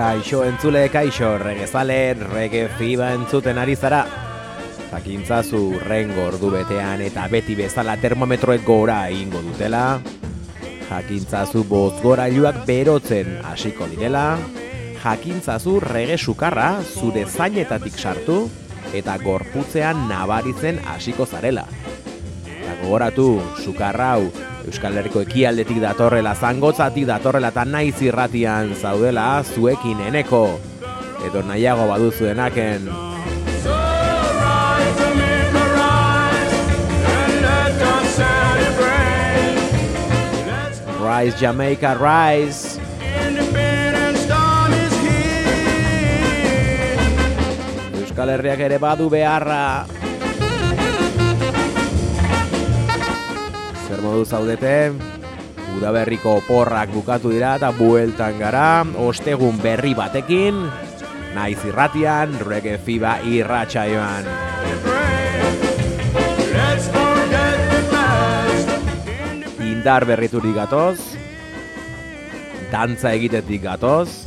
Kaixo entzule kaixo regezale rege fiba entzuten ari zara. Jakintzazu rengo ordu betean eta beti bezala termometroek gora egingo dutela. Jakintzazu boz gora berotzen hasiko direla. Jakintzazu rege sukarra zure zainetatik sartu eta gorputzean nabaritzen hasiko zarela gogoratu, sukarra hau Euskal Herriko ekialdetik datorrela, zangotzatik datorrela eta naiz irratian zaudela zuekin eneko. Edo nahiago baduzuenaken. Rise Jamaica, rise! Euskal Herriak ere badu beharra. Zer modu zaudete. Udaberriko porrak bukatu dira eta bueltan gara ostegun berri batekin naiz irratian rege fiba irratsaioan indar berriturik gatoz dantza egitetik gatoz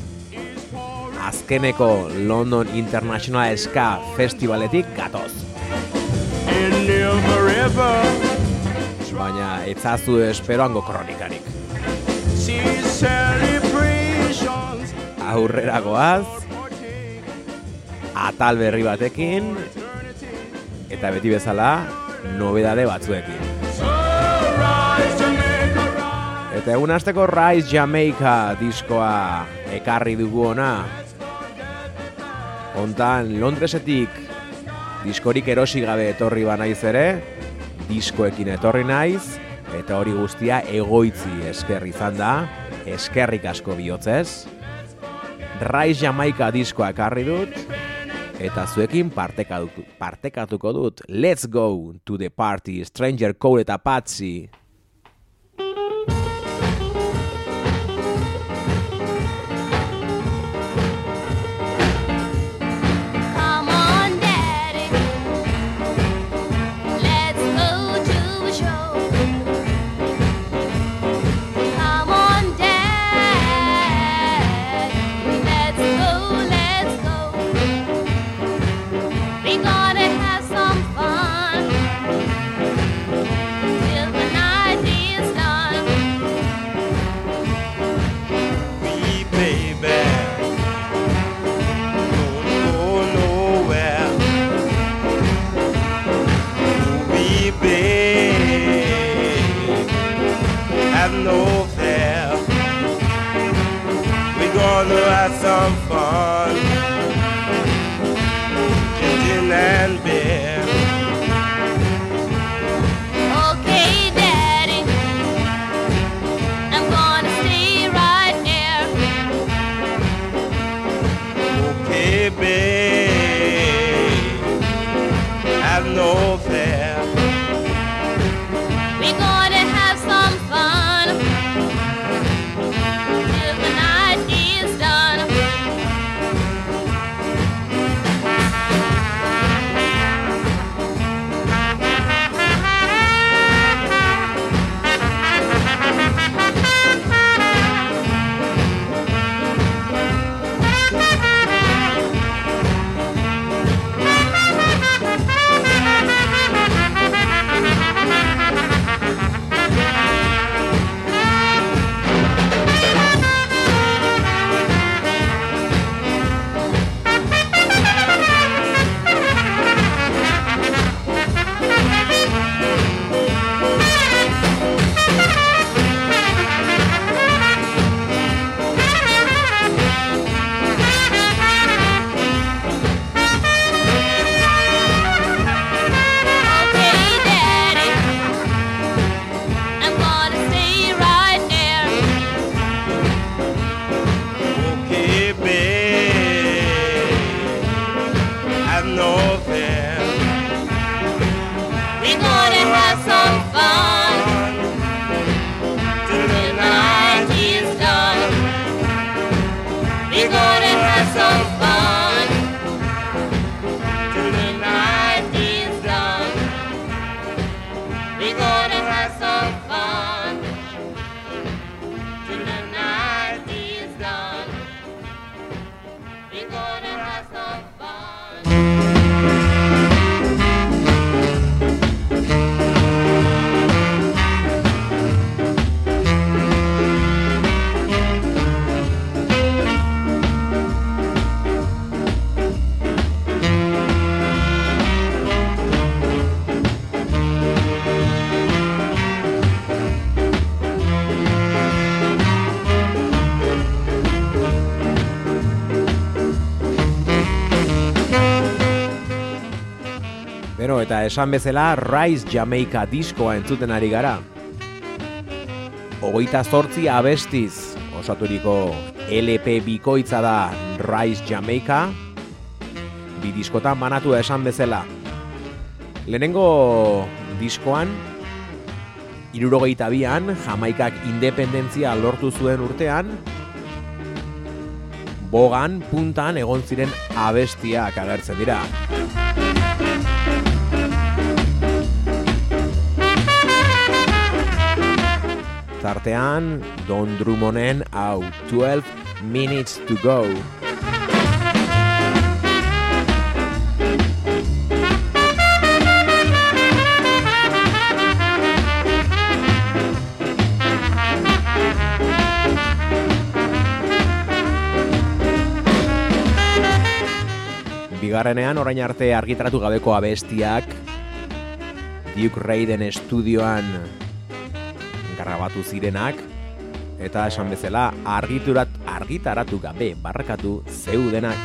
azkeneko London International Ska Festivaletik gatoz baina etzazu esperoango kronikarik. Aurrera goaz, atal berri batekin, eta beti bezala, nobedade batzuekin. Eta egun hasteko Rise Jamaica diskoa ekarri dugu ona. Hontan Londresetik diskorik erosi gabe etorri ba naiz ere, diskoekin etorri naiz, Eta hori guztia egoitzi esker izan da, eskerrik asko bihotzez. Rise Jamaica diskoa ekarri dut, eta zuekin partekatuko dut. Let's go to the party, Stranger Cole eta Patsy. Esan bezala Rise Jamaica diskoa entzuten ari gara. Ogoita zortzi abestiz osaturiko LP bikoitza da Rise Jamaica, bi diskotan manatu esan bezala. Lehenengo diskoan, irurogeita bian, Jamaikak independentzia lortu zuen urtean, bogan puntan egon ziren abestiak agertzen dira. Tartean Don Drummonden hau 12 minutes to go. Bigarrenean orain arte argitaratu gabeko abestiak Duke Raiden estudioan grabatu zirenak eta esan bezala argiturat argitaratu gabe barrakatu zeudenak.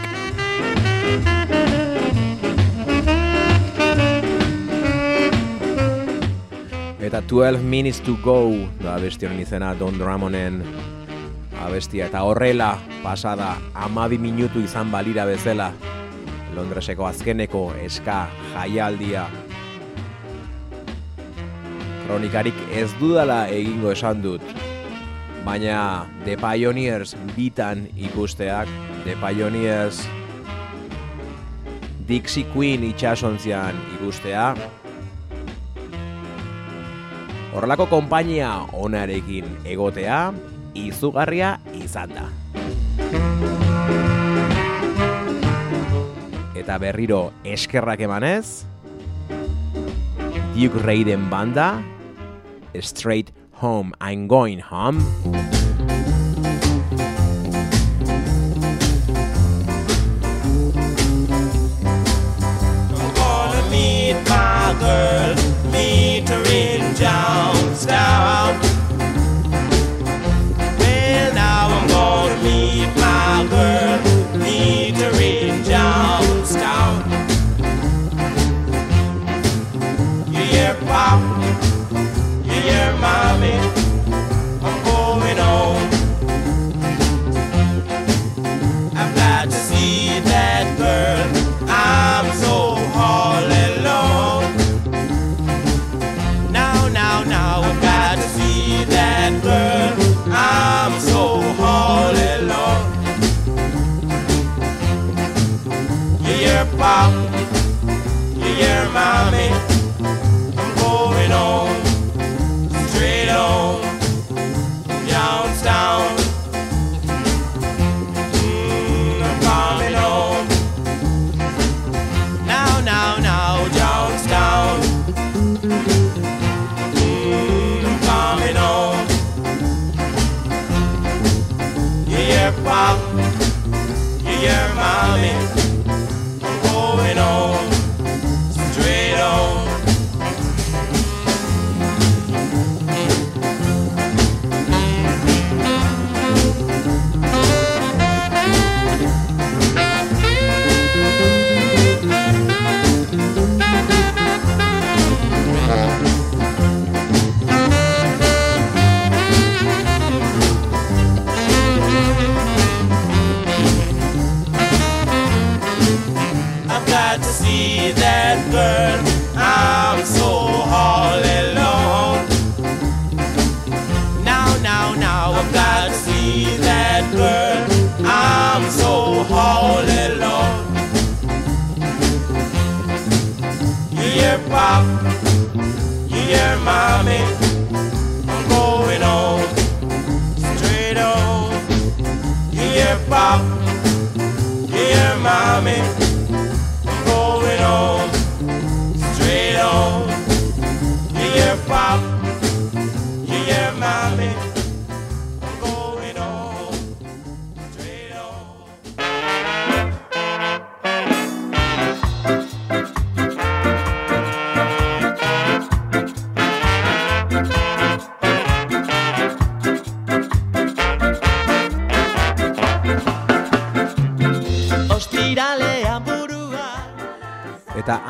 Eta 12 Minutes to Go da abesti honen izena Don Dramonen abestia eta horrela pasada amabi minutu izan balira bezala Londreseko azkeneko eska jaialdia Kronikarik ez dudala egingo esan dut Baina The Pioneers bitan ikusteak The Pioneers Dixie Queen itxasontzian ikustea Horrelako konpainia onarekin egotea izugarria izan da. Eta berriro eskerrak emanez, Duke Raiden banda, Straight Home, I'm Going Home. I'm gonna meet my girl, meet her in. You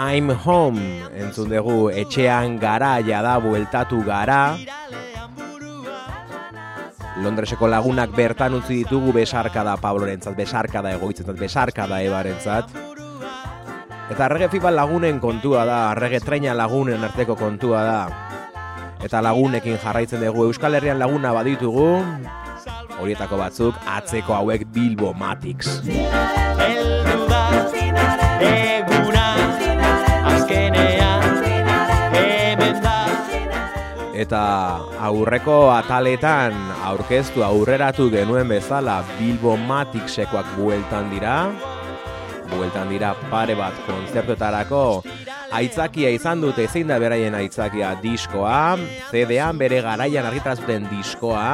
I'm home. Entzun dugu etxean gara jada bueltatu gara. Londreseko lagunak bertan utzi ditugu besarkada Pablorentzat, besarkada egoitzentzat, besarkada ebarentzat. Eta arrege fiba lagunen kontua da, arrege treina lagunen arteko kontua da. Eta lagunekin jarraitzen dugu Euskal Herrian laguna baditugu. Horietako batzuk atzeko hauek Bilbo Matix heldu da Eta aurreko ataletan aurkeztu aurreratu genuen bezala Bilbo Matixekoak bueltan dira. Bueltan dira pare bat kontzertuetarako aitzakia izan dute ezin da beraien aitzakia diskoa, CD-an bere garaian argitarazuten diskoa,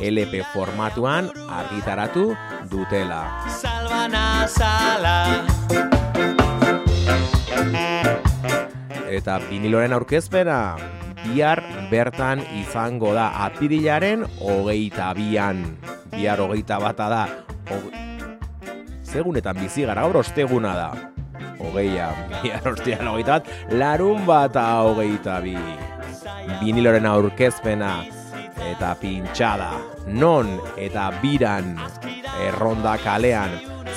LP formatuan argitaratu dutela. salbana sala Eta viniloren aurkezpena bihar bertan izango da apirilaren hogeita bian. Bihar hogeita bata da. Ho- Segunetan bizi gara, gaur osteguna da. Hogeia, bihar ostian hogeita bat, larun bata hogeita bi. biniloren aurkezpena eta pintxada non eta biran erronda kalean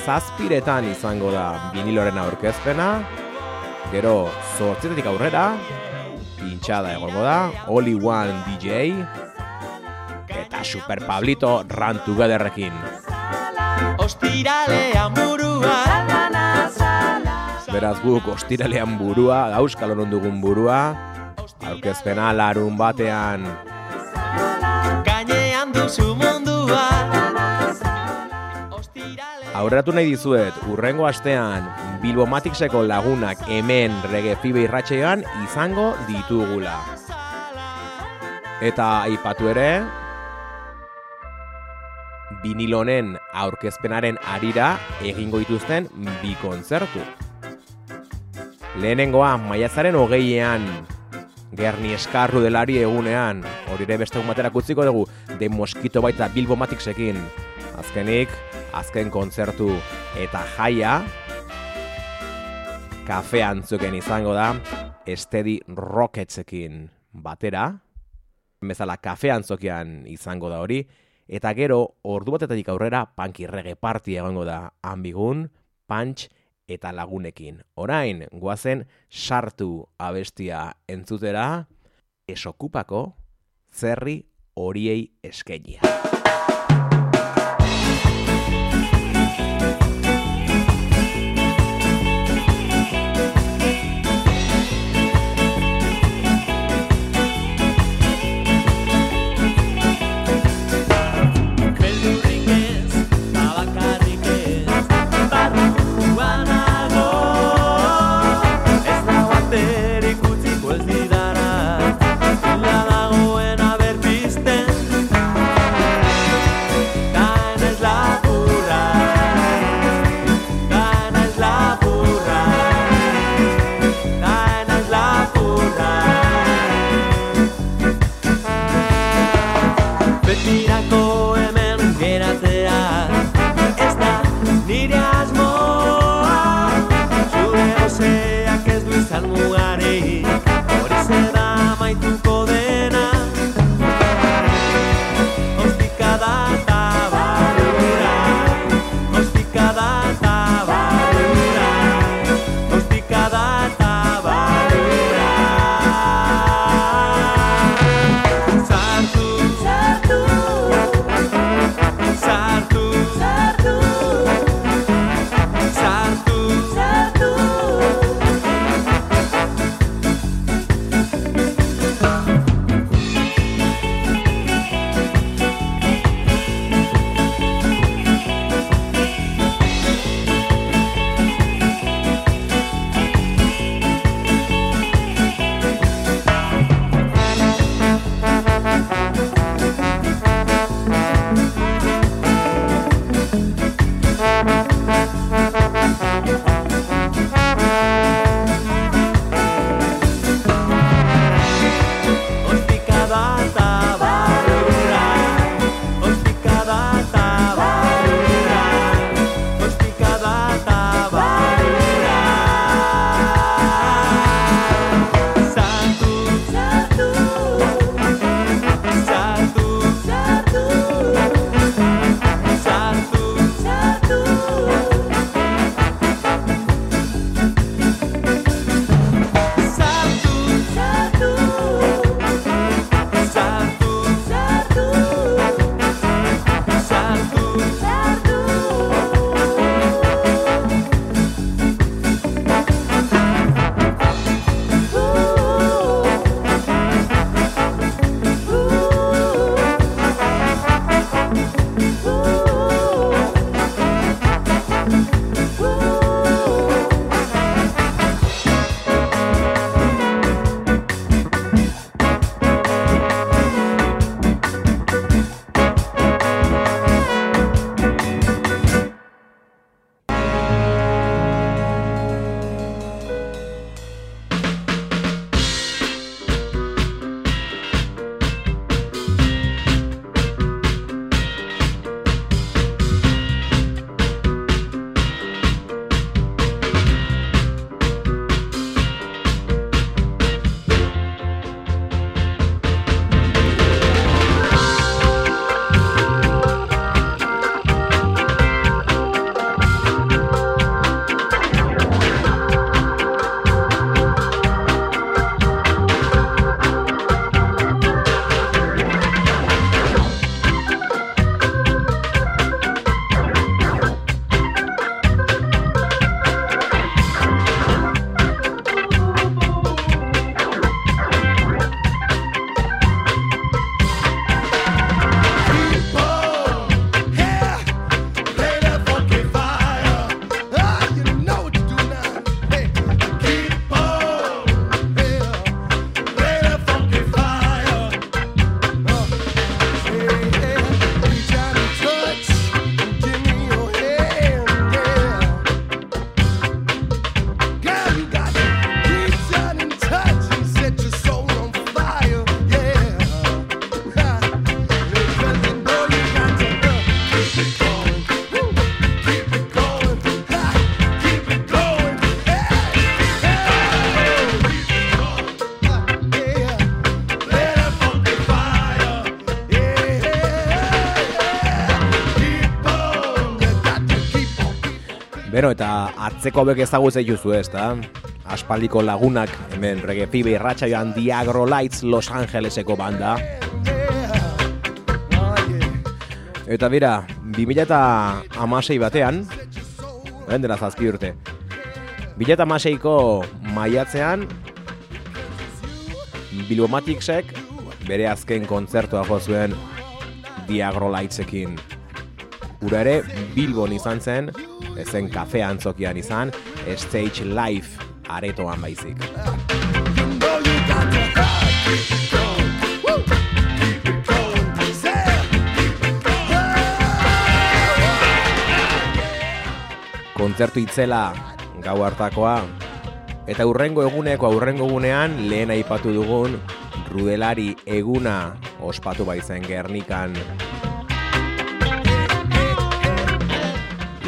zazpiretan izango da biniloren aurkezpena gero zortzitetik aurrera pintxada egongo da Only One DJ eta Super Pablito Run Togetherrekin. Ostiralean burua. Beraz guk ostiralean burua, dauzkalon dugun burua Aurkezpena larun batean. Gainean duzu Aurreratu nahi dizuet, urrengo astean Bilbo Matixeko lagunak hemen rege fibe irratxean izango ditugula. Eta aipatu ere, binilonen aurkezpenaren arira egingo dituzten bi kontzertu. Lehenengoa, maiatzaren hogeian, Gerni eskarru delari egunean, hori ere beste egun batera kutziko dugu, de moskito baita Bilbo Matixekin. Azkenik, azken kontzertu eta jaia, kafe antzuken izango da, estedi rocketsekin batera, bezala kafe antzokian izango da hori, eta gero ordu batetatik aurrera punky reggae party egongo da ambigun, punch eta lagunekin. Orain, guazen sartu abestia entzutera, esokupako zerri horiei eskenia. Atzeko bek ezagutzen juzu ez, da? Aspaldiko lagunak, hemen rege fibe irratxa joan Diagro Lights Los Angeleseko banda. Eta bera, 2000 eta amasei batean, ben dela zazpi urte, 2000 eta amaseiko maiatzean, Bilbomaticsek bere azken kontzertua jo zuen Diagro Lightsekin. Ura ere, Bilbon izan zen, ezen kafe antzokian izan, Stage Life aretoan baizik. Kontzertu itzela gau hartakoa, eta urrengo eguneko aurrengo egunean lehen aipatu dugun rudelari eguna ospatu baizen Gernikan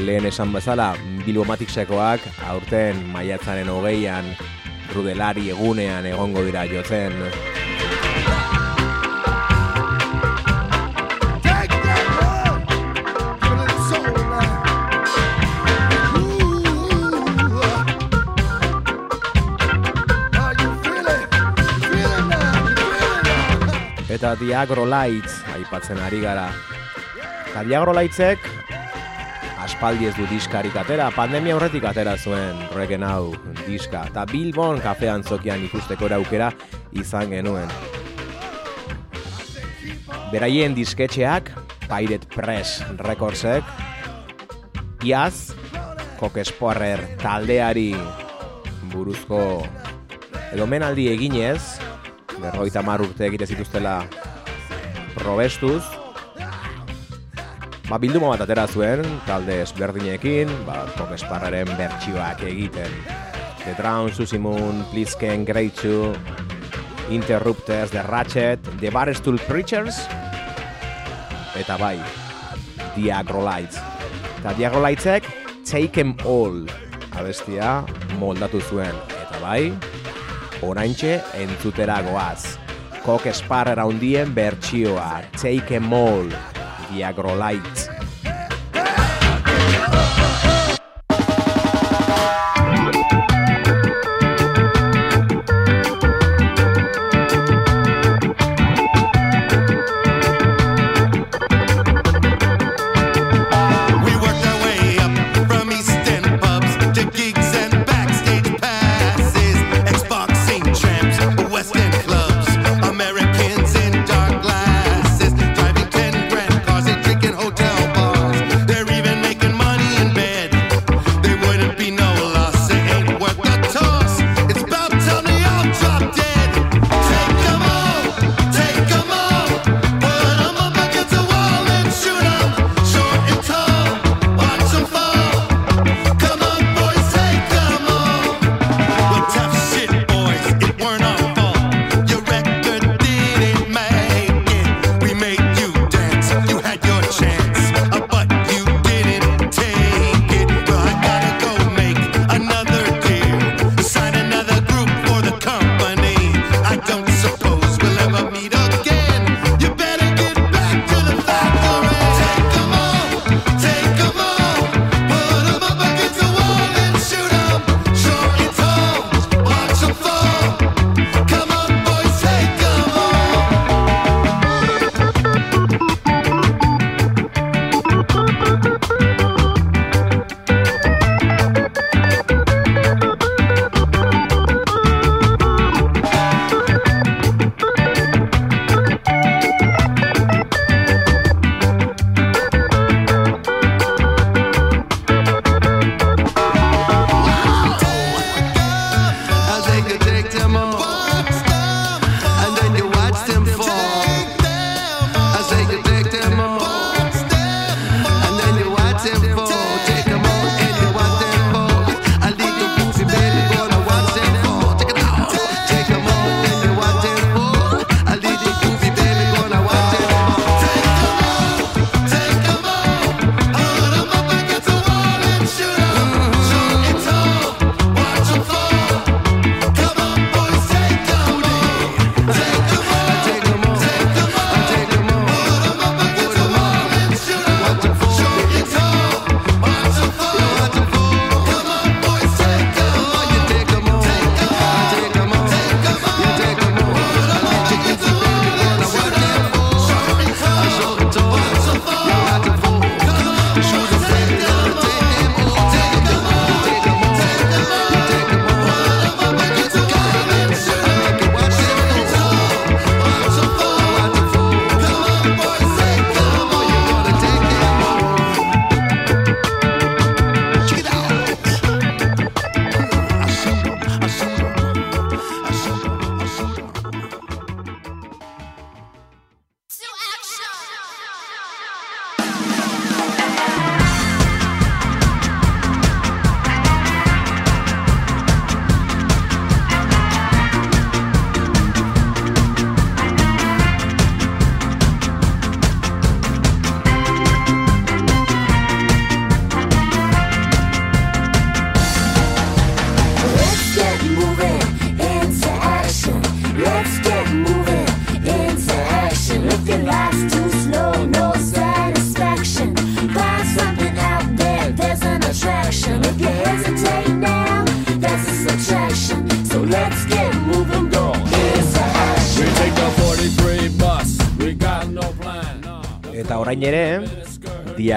lehen esan bezala Bilbomatiksekoak aurten maiatzaren hogeian rudelari egunean egongo dira jotzen. Eta Diagro Lights aipatzen ari gara. Eta Diagro Lightsek aspaldi ez du diskarik atera, pandemia horretik atera zuen regen hau diska, eta Bilbon kafean zokian ikusteko eraukera izan genuen. Beraien disketxeak, Pirate Press Recordsek, iaz, Kokesporrer taldeari buruzko edo eginez, berroita mar urte egite zituztela probestuz, Ba, bilduma bat atera zuen, talde ezberdinekin, ba, Pop Esparraren bertsioak egiten. The Drown, Susie Moon, Please Ken, Great Two, Interrupters, The Ratchet, The Barstool Preachers, eta bai, Diagro Lights. Eta Diagro Lightsek, Take Em All, abestia, moldatu zuen. Eta bai, oraintxe entzutera goaz. Kok Esparrera hundien bertsioa, Take Em All, Diagrolight.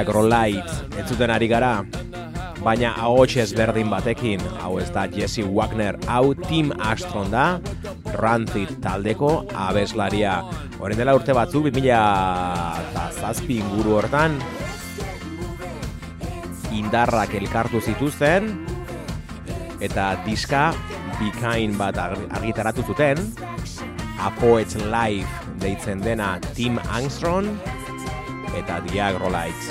Diagrolight entzuten ari gara, baina ahots ezberdin batekin, hau ez da Jesse Wagner, hau Tim Astron da, Rancid taldeko abeslaria. Horren dela urte batzuk, 2000 eta zazpi inguru hortan, indarrak elkartu zituzten, eta diska bikain bat ar- argitaratu zuten, A Poet's Life deitzen dena Tim Armstrong eta Diagrolites.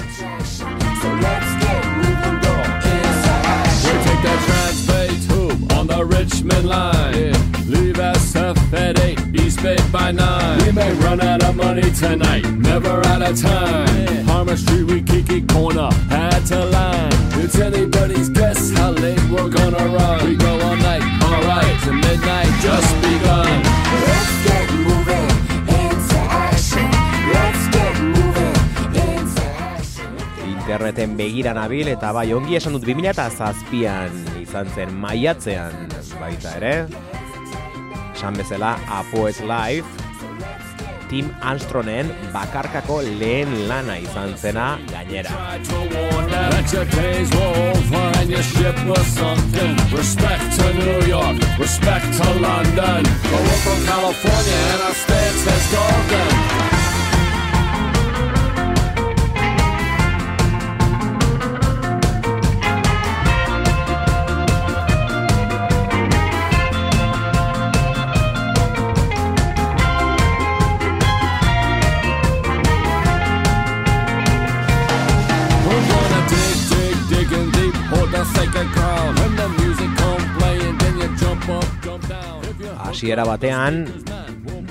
So let's get moving, go into action. We take that Transbay tube on the Richmond line. Leave SF at 8, East Bay by 9. We may run out of money tonight, never out of time. Harmon Street, we kiki corner, had to line. It's anybody's guess how late we're gonna run. We go all night, alright, to midnight just begun. Let's get Interneten begira nabil eta bai ongi esan dut 2007an izan zen maiatzean baita ere. Esan bezala A Poet's Life Tim Armstrongen bakarkako lehen lana izan zena gainera. Respect to New York, respect to London. But we're from California and our stance is golden. Hasiera batean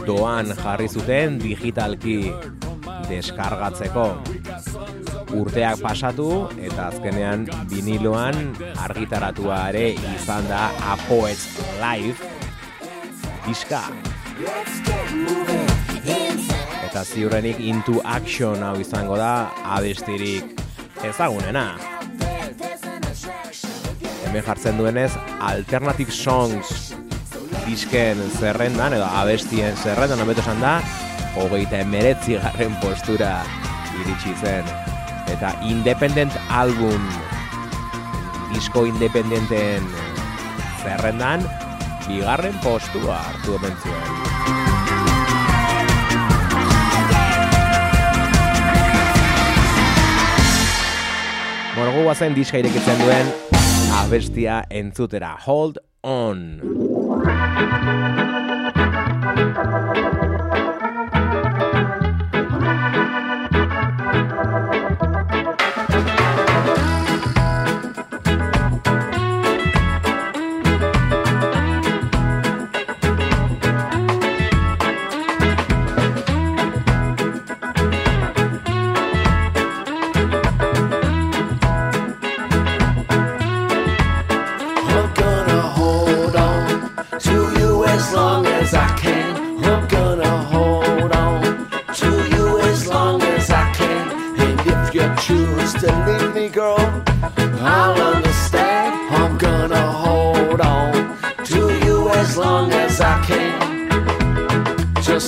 doan jarri zuten digitalki deskargatzeko. Urteak pasatu eta azkenean viniloan argitaratua ere izan da A Poet's Life diska. Eta ziurrenik Into Action hau izango da abestirik ezagunena. Hemen jartzen duenez Alternative Songs disken zerrendan edo abestien zerrendan hobeto esan da hogeita emeretzi garren postura iritsi zen eta independent album disko independenten zerrendan bigarren postua hartu omen zuen. Gu guazen diska irekitzen duen abestia entzutera. Hold on. Thank you.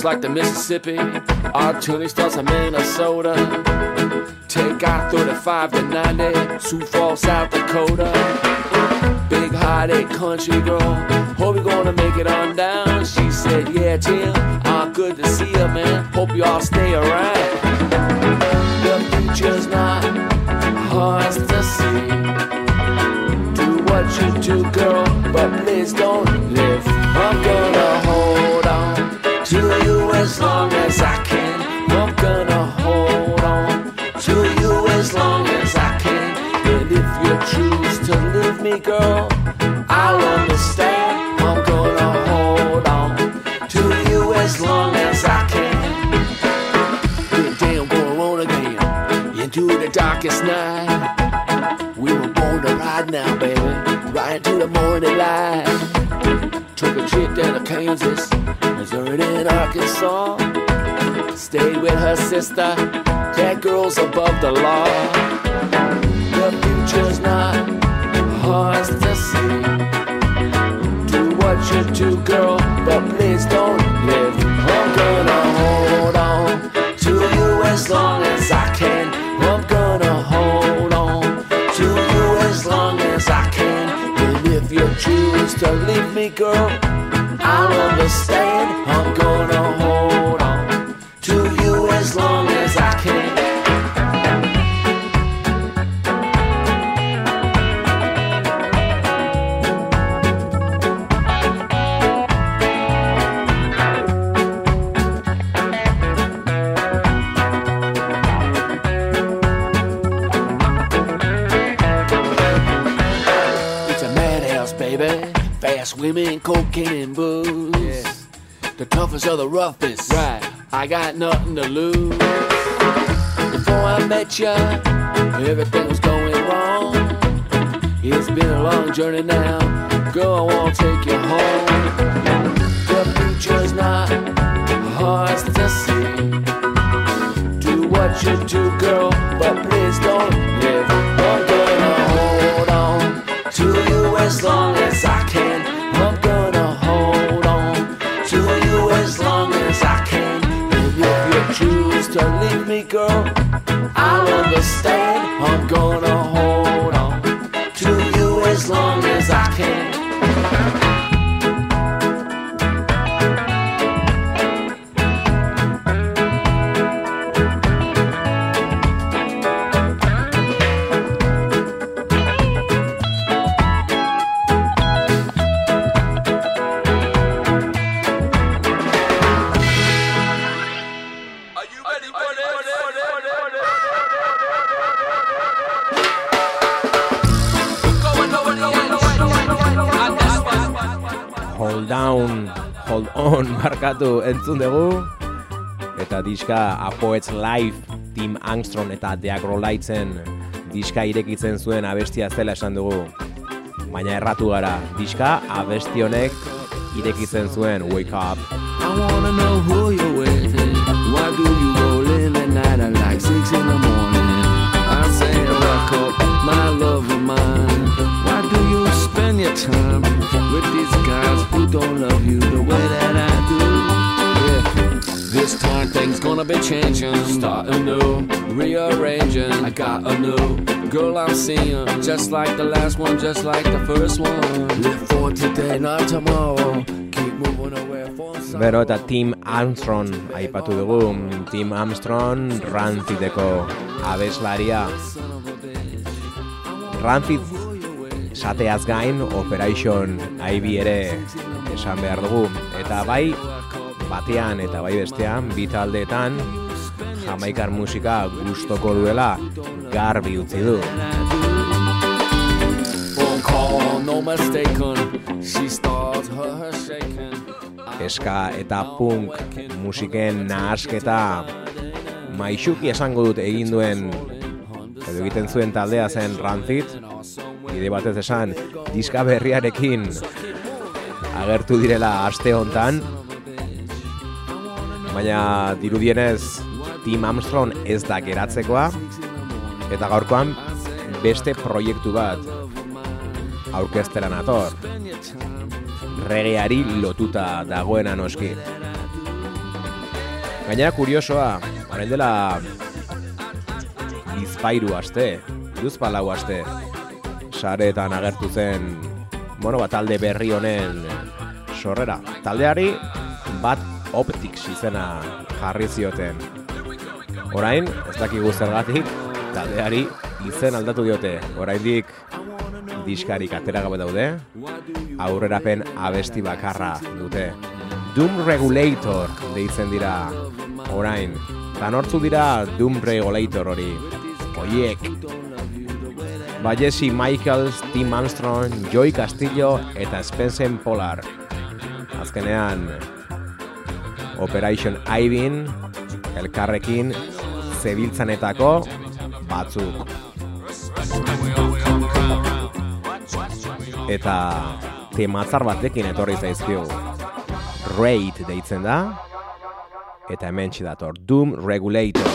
Just like the Mississippi, our tuning starts in Minnesota. Take out 35 to 90, Sioux Falls, South Dakota. Big hearted country girl, hope you're gonna make it on down. She said, Yeah, Tim, uh, good to see you, man. Hope you all stay around. The future's not hard to see. Do what you do, girl, but please don't live. Girl, I'll understand. I'm gonna hold on to you as long as I can. Good damn going on again into the darkest night. We were born to ride now, baby, right into the morning light. Took a trip down to Kansas, Missouri, and Arkansas. stayed with her sister. That girl's above the law. Hard to see. Do what you do, girl, but please don't live. I'm gonna hold on to you as long as I can. I'm gonna hold on to you as long as I can. And if you choose to leave me, girl, I'll understand. I'm gonna hold The toughest of the roughest. Right. I got nothing to lose. Before I met ya, everything was going wrong. It's been a long journey now. Girl, I wanna take you home. The future's not hard to see. Do what you do, girl, but please don't live. I'm gonna hold on to you as long as girl, markatu entzun dugu. Eta diska A Poets Life, Tim Armstrong eta The Agrolightzen diska irekitzen zuen abestia zela esan dugu. Baina erratu gara, diska abesti honek irekitzen zuen Wake Up. I wanna know who you're with. Why do you roll in at night at like six in the morning? I say, wake up, my love of mine. Why do you spend your time with these guys who don't love you the way that I do? This time things gonna be changing. Starting new, rearranging. I got a new girl I'm seeing, just like the last one, just like the first one. Live for today, not tomorrow. Keep moving away from Bero eta Tim Armstrong aipatu dugu, Tim Armstrong Rancideko abeslaria. Rancid sateaz gain Operation Ivy ere esan behar dugu. Eta bai batean eta bai bestean, bi taldeetan jamaikar musika gustoko duela garbi utzi du. Eska eta punk musiken nahasketa maixuki esango dut egin duen edo egiten zuen taldea zen Rancid bide batez esan diska berriarekin agertu direla aste hontan baina dirudienez Tim Armstrong ez da geratzekoa. Eta gaurkoan beste proiektu bat aurkeztera nator. Regeari lotuta dagoena noski. Gainera kuriosoa orain dela bizpairu aste duzpalau aste saretan agertu zen bueno, bat talde berri honen sorrera. Taldeari bat optics izena jarri zioten. Orain, ez dakigu zergatik, taldeari izen aldatu diote. Oraindik diskarik atera gabe daude, aurrerapen abesti bakarra dute. Doom Regulator deitzen dira orain. Eta nortzu dira Doom Regulator hori. Oiek. Ba Jesse Michaels, Tim Armstrong, Joy Castillo eta Spencer Polar. Azkenean Operation Ibin, elkarrekin zebiltzanetako batzuk. Eta tematzar batekin etorri zaizkigu. Raid deitzen da, eta hemen dator Doom Regulator.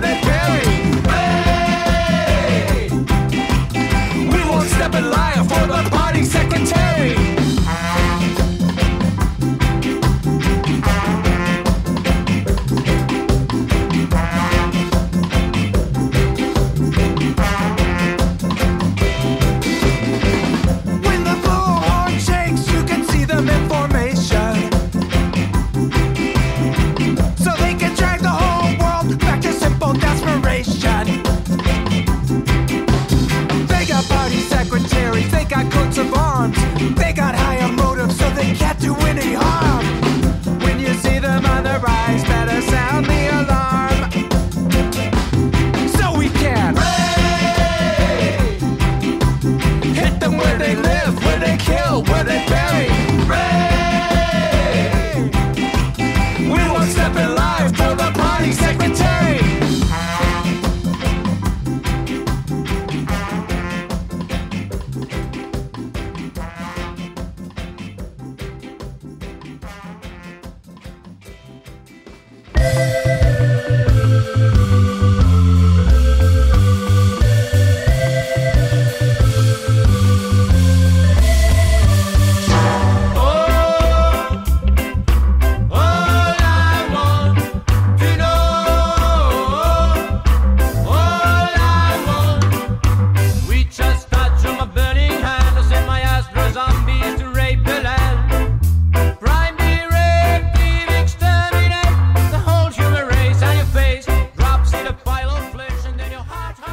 vuelve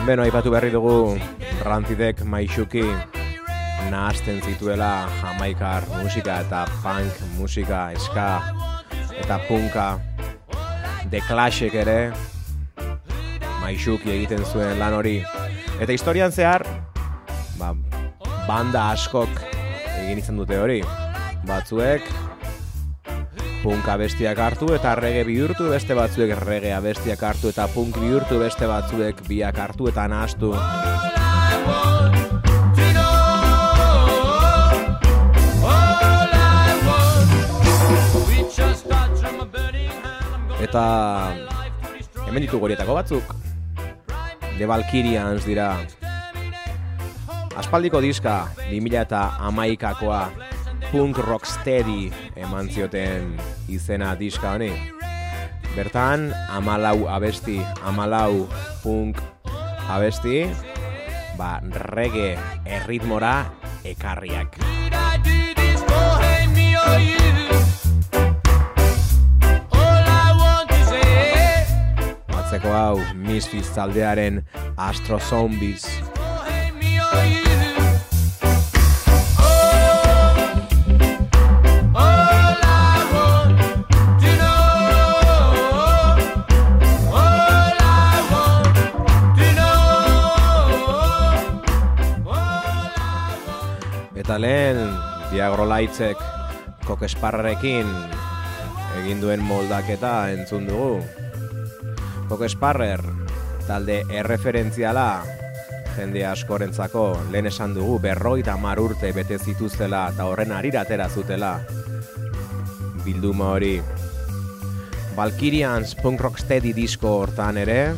Beno, aipatu berri dugu Rantzidek maixuki nahazten zituela jamaikar musika eta punk musika eska eta punka. The Clashek ere maixuki egiten zuen lan hori. Eta historian zehar ba, banda askok egin izan dute hori. Batzuek punk abestiak hartu eta rege bihurtu beste batzuek rege abestiak hartu eta punk bihurtu beste batzuek biak hartu eta nahastu. Eta hemen ditugu horietako batzuk. The Valkyrians dira. Aspaldiko diska, 2000 eta amaikakoa punk rocksteady eman zioten izena diska honi. Bertan, amalau abesti, amalau punk abesti, ba, rege erritmora ekarriak. Batzeko hau, Misfits taldearen Astro Zombies. Viagro Lightsek kokesparrerekin egin duen moldaketa entzun dugu. Kokesparrer talde erreferentziala jende askorentzako lehen esan dugu berroita mar urte bete zituztela eta horren arira atera zutela bilduma hori. Valkyrians punk rocksteady disko hortan ere,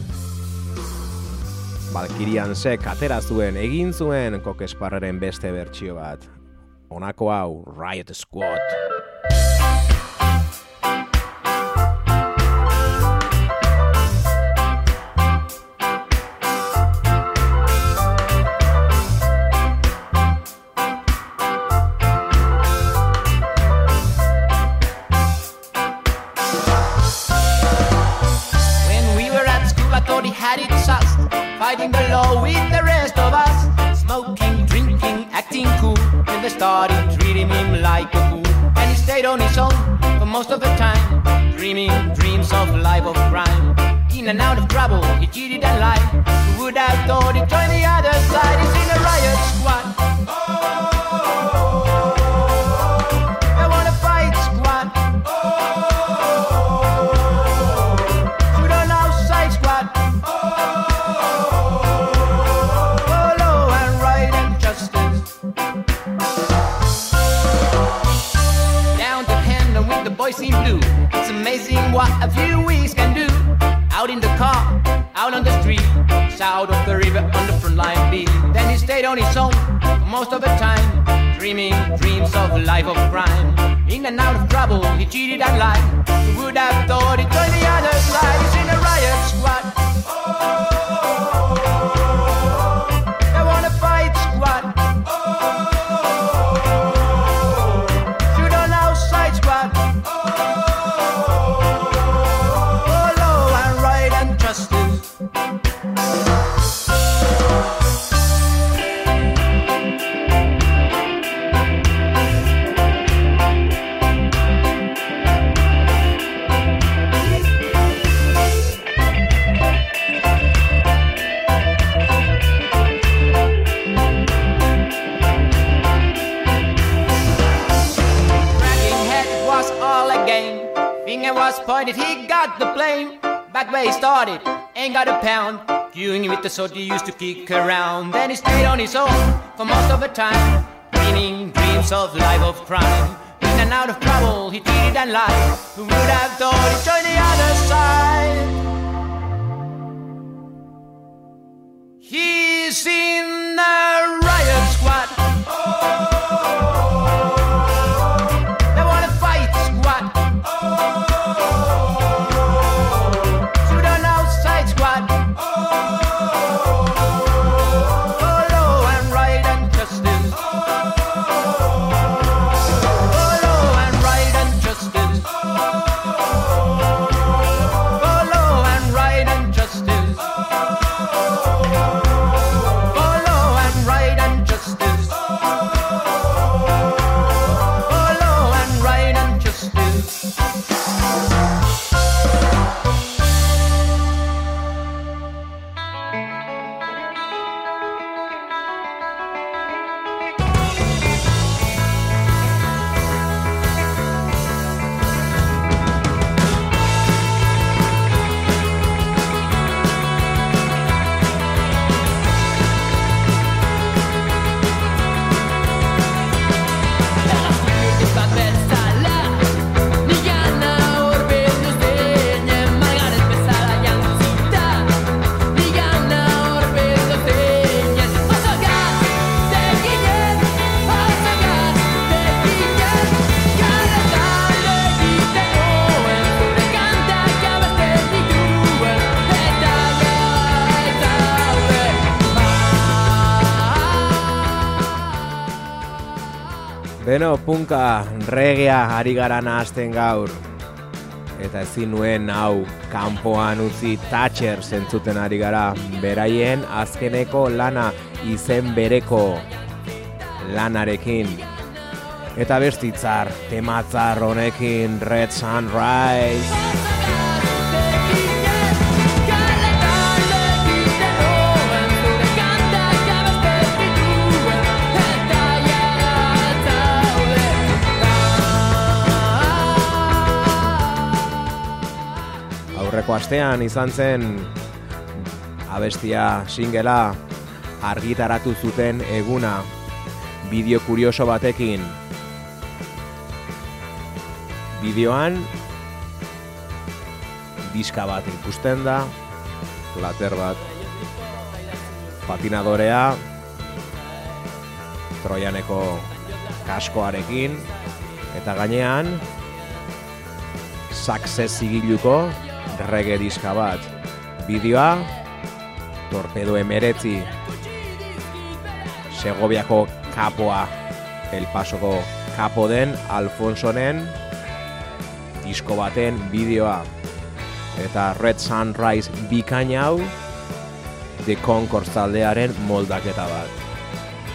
Valkyriansek atera zuen, egin zuen kokesparreren beste bertsio bat. Honako hau, Riot Squad. The law with the rest of us. Smoking, drinking, acting cool. Then they started treating him like a fool. And he stayed on his own for most of the time. Dreaming dreams of life of crime. In and out of trouble, he cheated and lied. Who would have thought he'd join the other side? He's in a riot squad. What a few weeks can do. Out in the car, out on the street, south of the river on the front line beat. Then he stayed on his own most of the time, dreaming dreams of a life of crime. In and out of trouble, he cheated and lied. Who would have thought he'd join the other side? He's in a riot squad. I he got the blame. Back where he started, ain't got a pound. Queuing with the sort he used to kick around. Then he stayed on his own for most of the time. Dreaming dreams of life of crime. In and out of trouble, he cheated and lied. Who would have thought he'd join the other side? He's in the riot squad. They Beno, punka, regea ari gara nahazten gaur. Eta ezin nuen hau kanpoan utzi Thatcher zentzuten ari gara. Beraien azkeneko lana izen bereko lanarekin. Eta bestitzar, tematzar honekin Red Sunrise. Aurreko astean izan zen abestia singela argitaratu zuten eguna bideo kurioso batekin. Bideoan diska bat ikusten da plater bat patinadorea troianeko kaskoarekin eta gainean success zigiluko reggae diska bat. Bideoa torpedo emeretzi Segoviako kapoa El Pasoko kapo den Alfonsonen disko baten bideoa. Eta Red Sunrise bikaina hau The Concourse taldearen moldaketa bat.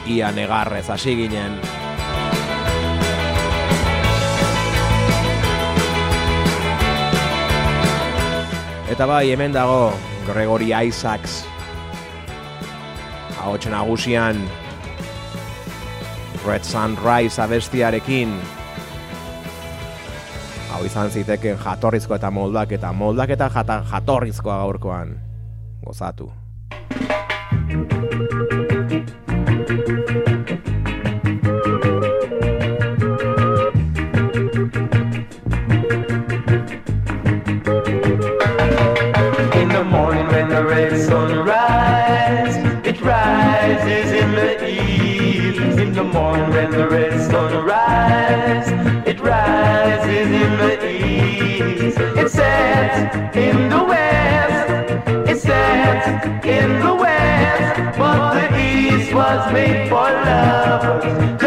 Ia negarrez hasi ginen Eta bai, hemen dago Gregory Isaacs. Ahots nagusian. Red Sunrise abestiarekin. Hau izan ziteken jatorrizko eta moldak eta moldak eta jatorrizkoa gaurkoan. Gozatu was made for lovers,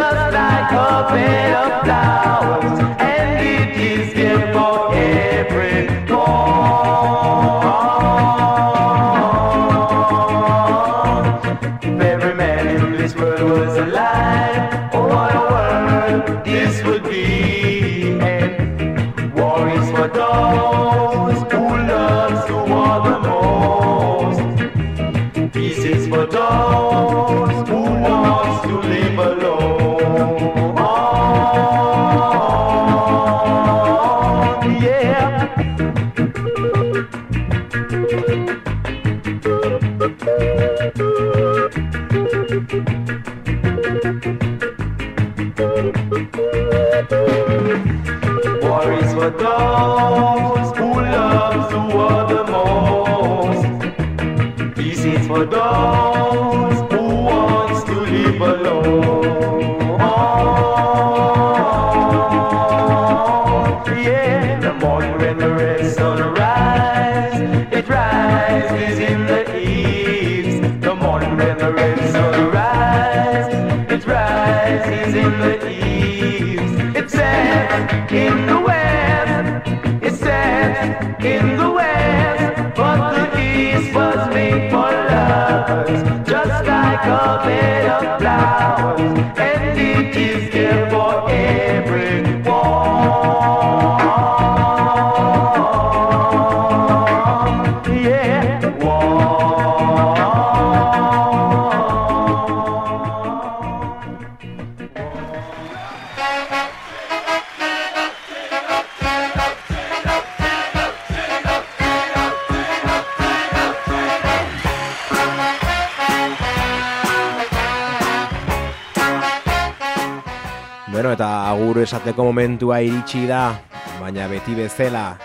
agur esateko momentua iritsi da, baina beti bezala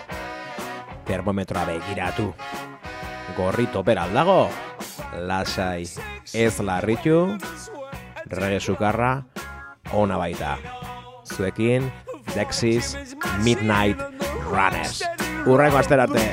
termometroa begiratu. Gorri toper aldago, lasai, ez larritu, rege sukarra, ona baita. Zuekin, Dexys Midnight Runners. Urreko asterarte.